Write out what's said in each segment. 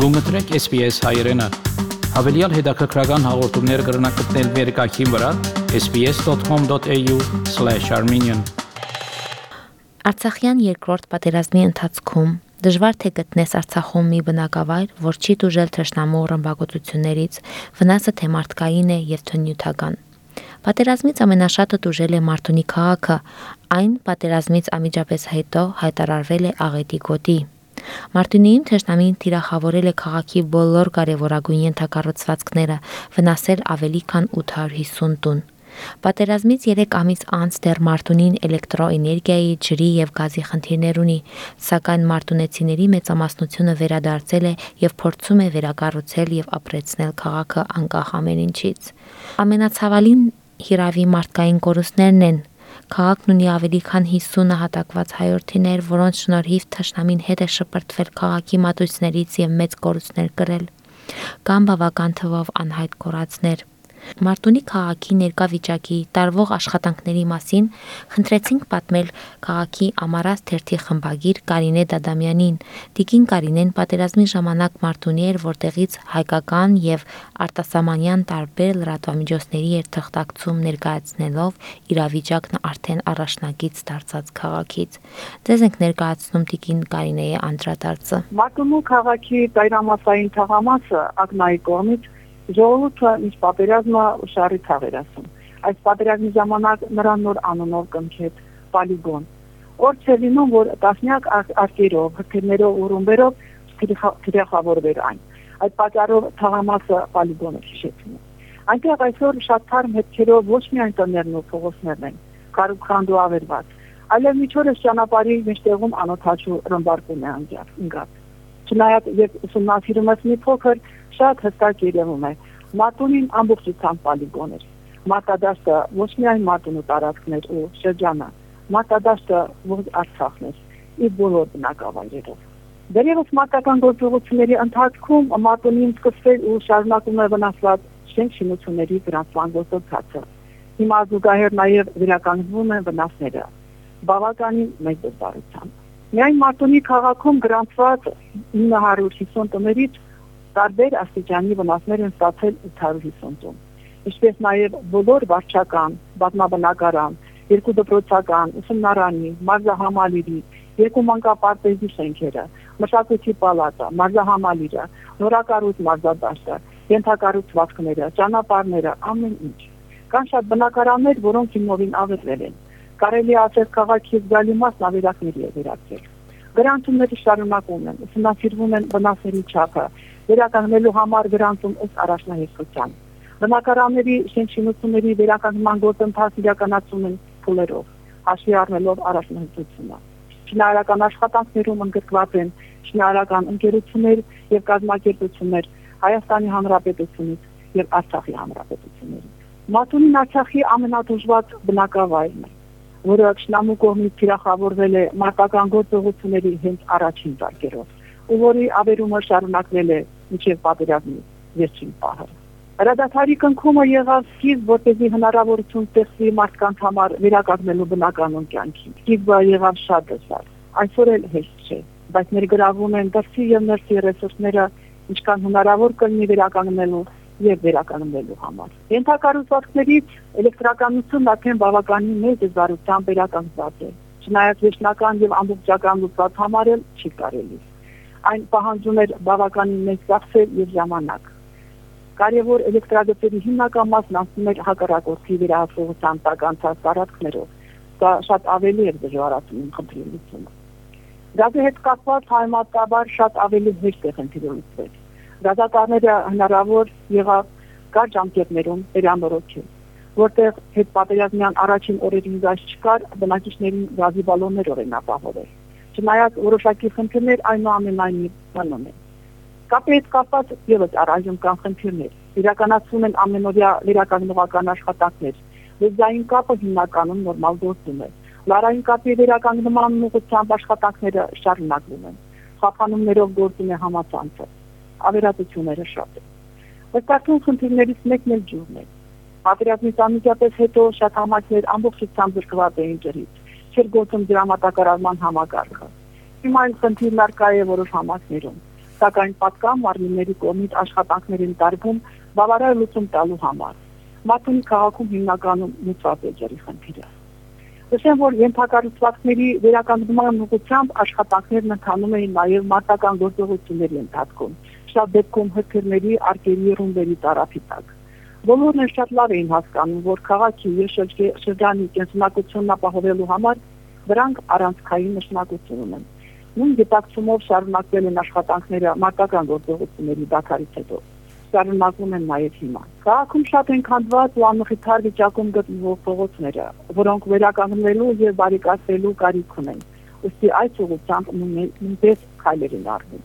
Գումտրեք SPS հայերեն։ Հավելյալ հետաքրքրական հաղորդումներ կգրնակցնել վերկայքին վրա sps.com.au/armenian Արցախյան երկրորդ պատերազմի ընթացքում Դժվար թե գտնես Արցախում մի բնակավայր, որ չի դուժել թշնամու ռմբակոծություններից, վնասը թե մարդկային է եւ թե նյութական։ Պատերազմից ամենաշատը դուժել է Մարտունի քաղաքը, այն պատերազմից ամիջապես հետո հայտարարվել է Աղետի գոտի։ Մարտունիին թշնամին թիրախավորել է քաղաքի բոլոր կարևորագույն ենթակառուցվածքները, վնասել ավելի քան 850 տուն։ Պատերազմից 3 ամիս անց դեռ Մարտունին էլեկտրոէներգիայի, ջրի եւ գազի խնդիրներ ունի, սակայն մարտունեցիների մեծամասնությունը վերադարձել է եւ փորձում է վերակառուցել եւ ապրեցնել քաղաքը անկախ ամեն ինչից։ Ամենացավալին հիրավի մարդկային կորուստներն են։ Քաղաքն ունի ավելի քան 50 հատակված հայորդիներ, որոնց շնորհիվ թշնամին հետ է շպրտվել քաղաքի մատույցներից եւ մեծ կորուստներ կրել։ Կան բավական թվով անհայտ կորածներ։ Մարտունի քաղաքի ներկա վիճակի տարվող աշխատանքների մասին խնդրեցինք պատմել քաղաքի Ամարաս թերթի խմբագիր Կարինե Դադամյանին։ Տիկին Կարինեն պատերազմի ժամանակ Մարտունի էր, որտեղից հայկական եւ արտասահմանյան տարբեր լրատվամիջոցների էր թղթակցում ներկայացնելով իրավիճակն արդեն առաջնագից դարձած քաղաքից։ Ձեզ ենք ներկայացնում Տիկին Կարինեի անդրադարձը։ Մարտունու քաղաքի ծայրամասային թղամասը ակնայի կողմից Ժողովուրդը ինչ պատերազմը շարի թաղեր ասում։ Այս պատերազմի ժամանակ նրան նոր անունով կնքեց Պալիգոն։ Օր չէ լինում, որ տասնյակ արկերով, հրթիռներով ու ռումբերով թիրախավորվեր այն։ Այդ պատճառով թաղամասը Պալիգոնը հիշեցնում։ Այնտեղ այսօր շատ թարմ հետքերով ոչ միայն տներն ու փողոցներն են, կարուքանդու ավերված, այլև միջորս ճանապարհի մեջտեղում անօթաչու ռմբարկում է անգած։ Չնայած երբ ուսումնասիրում ես մի փոքր շատ հստակ երևում է։ Մատունին ամբողջությամբ պոլիգոն էր։ Մարտադաշտը ոչ միայն Մատունու տարածքն էր ու շրջանը, Մարտադաշտը ոչ Արցախն էր, իր բոլոր բնակավայրերով։ Դերևս մարտական գործողությունների ընթացքում Մատունին սկսվել ու շարունակում է վնասված շենք շինությունների գրանցման գործընթացը։ Հիմա զուգահեռ նաև վերականգնվում են վնասները։ Բավականին մեծ դժվարությամբ։ Միայն Մարտունի քաղաքում գրանցված 950 տներից տարբեր աստիճանի վնասներ են ստացել 850 տուն։ Ինչպես նաև բոլոր վարչական, բազմաբնակարան, երկու դպրոցական, ուսումնարանի, մարզահամալիրի, երկու մանկապարտեզի շենքերը, մշակույթի պալատը, մարզահամալիրը, նորակառույց մարզադաշտը, ենթակառուցվածքները, ճանապարհները, ամեն ինչ։ Կան շատ բնակարաններ, որոնք հիմնովին ավերվել են։ Կարելի ասել քաղաքի զգալի մասն ավերակների է վերածվել։ Գրանցումները շարունակվում են, ուսումնասիրվում են վնասների չափը, վերականգնելու համար գրանցում ըստ առաջնահերթության։ Բնակարանների շենքշինությունների վերականգնման գործընթացը իրականացում են փուլերով, հաշվի առնելով առաջնահերթությունը։ Շինարարական աշխատանքներում ընդգրկված են շինարարական ընկերություններ եւ կազմակերպություններ Հայաստանի Հանրապետությունից եւ Արցախի Հանրապետությունից։ Մատունին Արցախի ամենադժվար բնակավայրն է, որը շնամու կողմից թիրախավորվել է մարտական գործողությունների հենց առաջին ծարգերով, ու որի ավերումը շարունակվել է միջև պատերազմի վերջին պահը։ Հրադադարի կնքումը եղավ սկիզբ, որպեսզի հնարավորություն ստեղծվի մարդկանց համար վերականգնելու բնականon կյանքին։ Սկիզբը եղավ շատ դժվար։ Այսօր էլ հեշտ չէ, բայց ներգրավում են դրսի եւ ներսի ռեսուրսները, ինչքան հնարավոր կլինի վերականգնելու եւ վերականգնելու համար։ Ենթակառուցվածքներից էլեկտրականությունն արդեն բավականին մեծ դժվարությամբ վերականգնված է։ Չնայած վերջնական եւ ամբողջական լուծված համարել չի կարելի այն պահանջում էր բավականին մեծ ծախսեր եւ ժամանակ։ Կարևոր էլեկտրագծերի հիմնական մասն անցնում էր հակառակորդի վերահսկողության տակ անցած տարածքներով։ Դա շատ ավելի էր դժվարացնում խնդրի լուծումը։ Գազի հետ կապված հայմատաբար շատ ավելի հեշտ է խնդիրը լուծվել։ Գազատարները հնարավոր եղավ կար ժամկետներում վերանորոգել որտեղ հետ պատերազմյան առաջին օրերին գազ չկար, բնակիչներին գազի բալոններ օրենապահով էր չնայած որոշակի խնդիրներ այնուամենայնիվ մնում են։ Կապի հետ կապված եւս առայժմ կան խնդիրներ։ Իրականացվում են ամենօրյա վերականգնողական աշխատանքներ։ Լեզվային կապը հիմնականում նորմալ գործում է։ Լարային կապի վերականգնման ուղղությամբ աշխատանքները շարունակվում են։ Խափանումներով գործում է համացանցը։ Ավերածությունները շատ են։ Վստահություն խնդիրներից մեկն էլ ջուրն է։ Պատերազմից անմիջապես հետո շատ համակներ ամբողջությամբ զրկված էին ջրից չէր գործում դրամատակարարման համակարգը։ Հիմա այն խնդիրն արկա է որոշ համակներում։ սակայն պատկան մարմինների կողմից աշխատանքներ են տարվում բավարար լուծում տալու համար։ Մարտունի քաղաքում հիմնականում լուծված է ջրի խնդիրը։ Ասեմ, որ ենթակառուցվածքների վերականգնման ուղղությամբ աշխատանքներն ընթանում էին նաև մարտական գործողությունների ընթացքում։ Շատ դեպքում հրթիռների, արկերի, ռումբերի տարափի տակ։ Բոլորն էլ շատ լավ էին հասկանում, որ քաղաքի եւ շրջանի կենսունակությունն ապահովելու համար դրանք առանցքային նշանակություն ունեն։ Նույն գիտակցումով շարունակվել են աշխատանքները մարտական գործողությունների դակարից հետո շարունակվում են նաև հիմա։ Քաղաքում շատ են քանդված ու անմխիթար վիճակում գտնվող փողոցները, որոնք վերականգնվելու եւ բարեկացվելու կարիք ունեն։ Ըստի այս ուղղությամբ նույնպես քայլեր են արվում։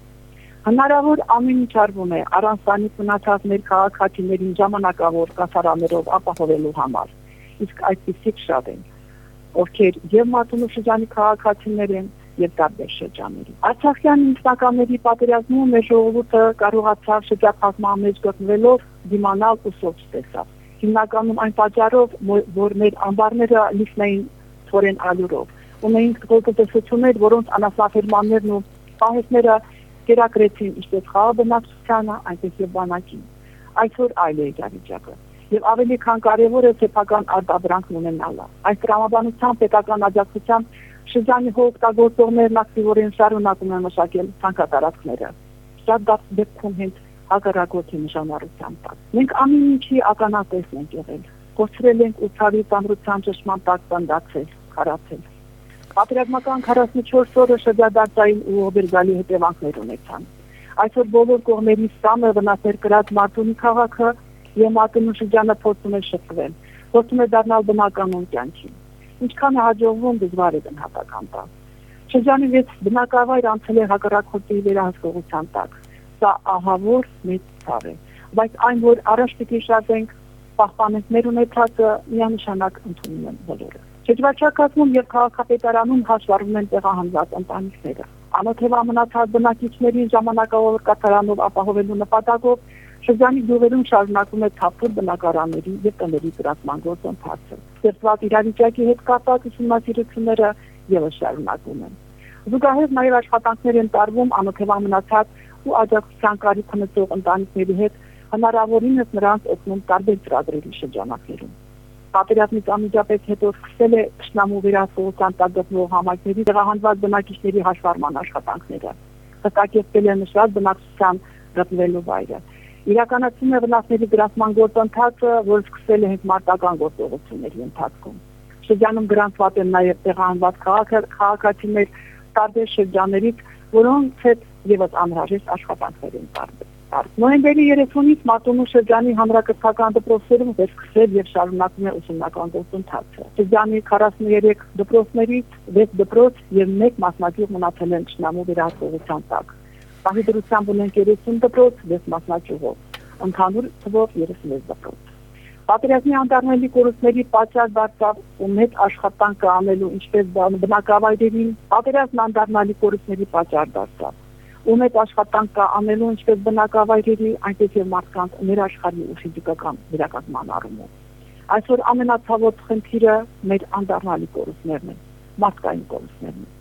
Հնարավոր ամեն ինչ արվում է առանցանի մնացած մեր քաղաքացիներին ժամանակավոր կասարաններով ապահովելու համար։ Իսկ այսպիսիք շատ են, ովքեր եւ Մարտունու շրջանի քաղաքացիներ են, եւ տարբեր շրջանների։ Արցախյան ինքնականների պատերազմում մեր ժողովուրդը կարողացավ շրջափակման մեջ գտնվելով դիմանալ ու սոց տեսավ։ Հիմնականում այն պատճառով, որ մեր ամբարները լիքնային թորեն ալյուրով։ Ունեինք գոտոտեսություններ, որոնց անասնաֆերմաններն ու պահեսները կերակրեցին ինչպես խաղաբնակչությանը, այնպես եւ բանակին։ Այսօր այլ է իրավիճակը եւ ավելի քան կարեւոր է սեփական արտադրանքն ունենալը։ Այս տրամաբանության պետական աջակցությամբ շրջանի հողօգտագործողներն ակտիվորեն շարունակում են մշակել ցանկատարածքները։ Շատ դեպքում հենց հակառակորդի նշանառության տակ։ Մենք ամեն ինչի ականատեսն ենք եղել։ Կորցրել ենք ուսարի ծանրության ճշմարտ տակ տնդացել, քարացել։ Պատերազմական 44 օրը շրջադարձային ու օբերգալի հետևանքներ ունեցան։ Այսօր բոլոր կողմերի սամը վնասներ կրած Մարտունի քաղաքը եւ Մարտունի շրջանը փորձում է շփվել։ Փորձում է դառնալ բնականon կյանքի ինչքան հաջողվում դժվար է գնահատական տալ։ Շրջանի վեց բնակավայր անցել է հակառակորդի վերահսկողության տակ։ Սա ահավոր մեծ ցավ է, բայց այն որ առաջ պիտի շարժենք պահպանենք մեր ունեցածը միանշանակ ընդունում են բոլորը։ Շրջվաճակացում եւ քաղաքապետարանում հաշվառվում են տեղահանված ընտանիքները։ Անօթևա մնացած բնակիչներին ժամանակավոր կատարանով ապահովելու նպատակով Շրջանի գյուղերում շարունակում է թափուր բնակարանների եւ տների գրասման գործընթացը։ Ստեղծված իրավիճակի հետ կապված ուսումնասիրությունները եւս շարունակվում են։ Զուգահեռ նաեւ աշխատանքներ են տարվում անօթևա մնացած ու աջակցության կարիք ունեցող ընտանիքների հետ հնարավորինս նրանց օգնում տարբեր ծրագրերի շրջանակներում։ Պատերազմից անմիջապես հետո սկսել է ճշնամու վերահսկողության տակ գտնվող համայնքների տեղահանված բնակիչների հաշվառման աշխատանքները։ Հստակեցվել է նշված բնակչության գտնվելու վայրը իրականացում է վնասների գրասման գործընթացը, որ սկսել է հենց մարտական գործողությունների ընթացքում։ Շրջանում գրանցված են նաև տեղահանված քաղաքացիներ տարբեր շրջաններից, որոնց հետ եւս անհրաժեշտ աշխատանքներ են տարվել։ Նոյեմբերի 30-ից Մարտունու շրջանի հանրակրթական դպրոցերում վերսկսել եւ շարունակվում է ուսումնական գործընթացը։ Շրջանի 43 դպրոցներից 6 դպրոց եւ 1 մասնակից մնացել են ճշնամու վերահսկողության տակ։ Պահի դրությամբ ունեն 30 դպրոց, 6 մասնաճյուղով, ընդհանուր թվով 36 դպրոց։ Պատերազմի անդառնալի կորուստների պատճառ դարձավ ու մեծ աշխատանք անելու ինչպես բնակավայրերին, պատերազմն անդառնալի կորուստների պատճառ դարձավ ու մեծ աշխատանք կա անելու ինչպես բնակավայրերի, այնպես եւ մարդկանց ներաշխարհի ու ֆիզիկական վերականգնման առումով։ Այսօր ամենացավոտ խնդիրը մեր անդառնալի կորուստներն են, մարդկային կորուստներն են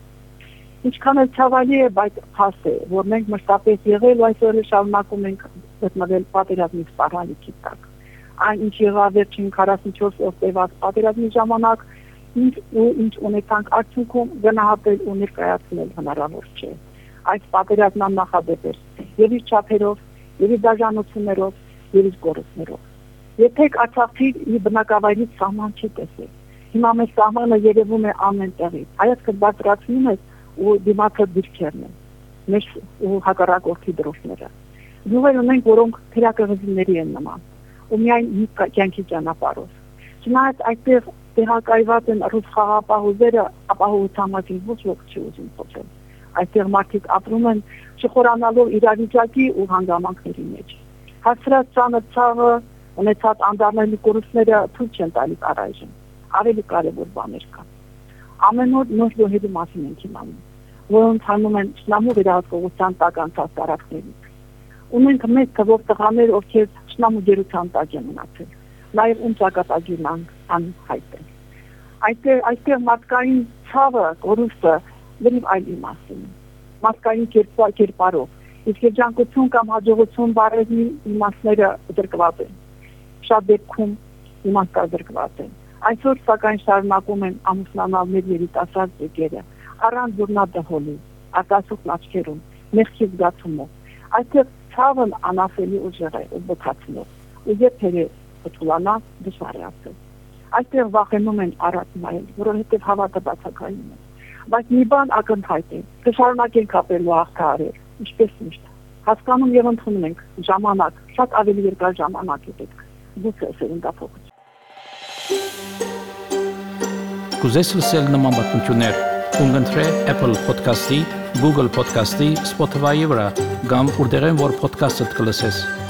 ինչքան էլ ցավալի է, բայց փաստ է, որ մենք մշտապես եղել ու այսօր շարունակում ենք գտնվել պատերազմի սպառնալիքի տակ։ Այն ինչ եղավ վերջին 44 օր տևած պատերազմի ժամանակ, ինչ ու ինչ ունեցանք արդյունքում գնահատել ու ներկայացնել հնարավոր չէ։ Այս պատերազմն աննախադեպ էր եւ իր չափերով, եւ իր դաժանություններով, եւ իր կորուստներով։ Եթե Արցախի բնակավայրից սահման չի տեսել, հիմա մեր սահմանը երևում է ամեն տեղից։ Հայացքը բարձրացնում է ու դիմացը դիրքերն են մեր ու հակառակորդի դրոշները գյուղեր ունենք որոնք թերակղզիների են նման ու միայն մի կյանքի ճանապարհով չնայած այդտեղ տեղակայված են ռուս խաղապահուզերը ապահովության մասին ոչ ոք չի ուզում խոսել այդտեղ մարդիկ ապրում են չխորանալով իրավիճակի ու հանգամանքների մեջ հասրած ծանր ցավը ունեցած անդառնալի կորուստները ցույց չեն տալիս առայժմ ավելի կարևոր բաներ կան ամեն օր նոր զոհերի մասին ենք իմանում, որոնց հանում են շնամու վերահսկողության տակ անցած տարածքներից։ Ունենք մեծ թվով տղաներ, ովքեր շնամու գերության տակ են մնացել, նաև ում ճակատագիրն անհայտ է։ Այստեղ այստեղ մարդկային ցավը, կորուստը լրիվ այլ իմաստին։ Մարդկային կերպարով Իսկ երջանկություն կամ հաջողություն բառերի իմաստները դրկված են։ Շատ դեպքում իմաստը դրկված են։ Այսօր սակայն շարունակում են ամուսնանալ մեր երիտասարդ եկերը առանց զուռնադահոլի, արտասուք աչքերում, մեղքի զգացումով։ Այդտեղ ցավն անասելի ուժեղ է ու բթացնող։ Ու երբերը փթուլանա դժվար է ասել։ Այդտեղ վախենում են առած նայել, որովհետև հավատը բացակայում է։ Բայց մի բան ակնթայտ է։ Կշարունակենք ապելու աղթարեր, ինչպես միշտ։ Հասկանում եւ ընդունում ենք ժամանակ, շատ ավելի երկար ժամանակ է պետք։ Գուցե սերնդափոխություն։ Կուզես լսել նման բանություններ, կընտրե Apple Podcast-ի, Google Podcast-ի, Spotify-ի վրա, կամ որտեղեն որ podcast-ը կլսես։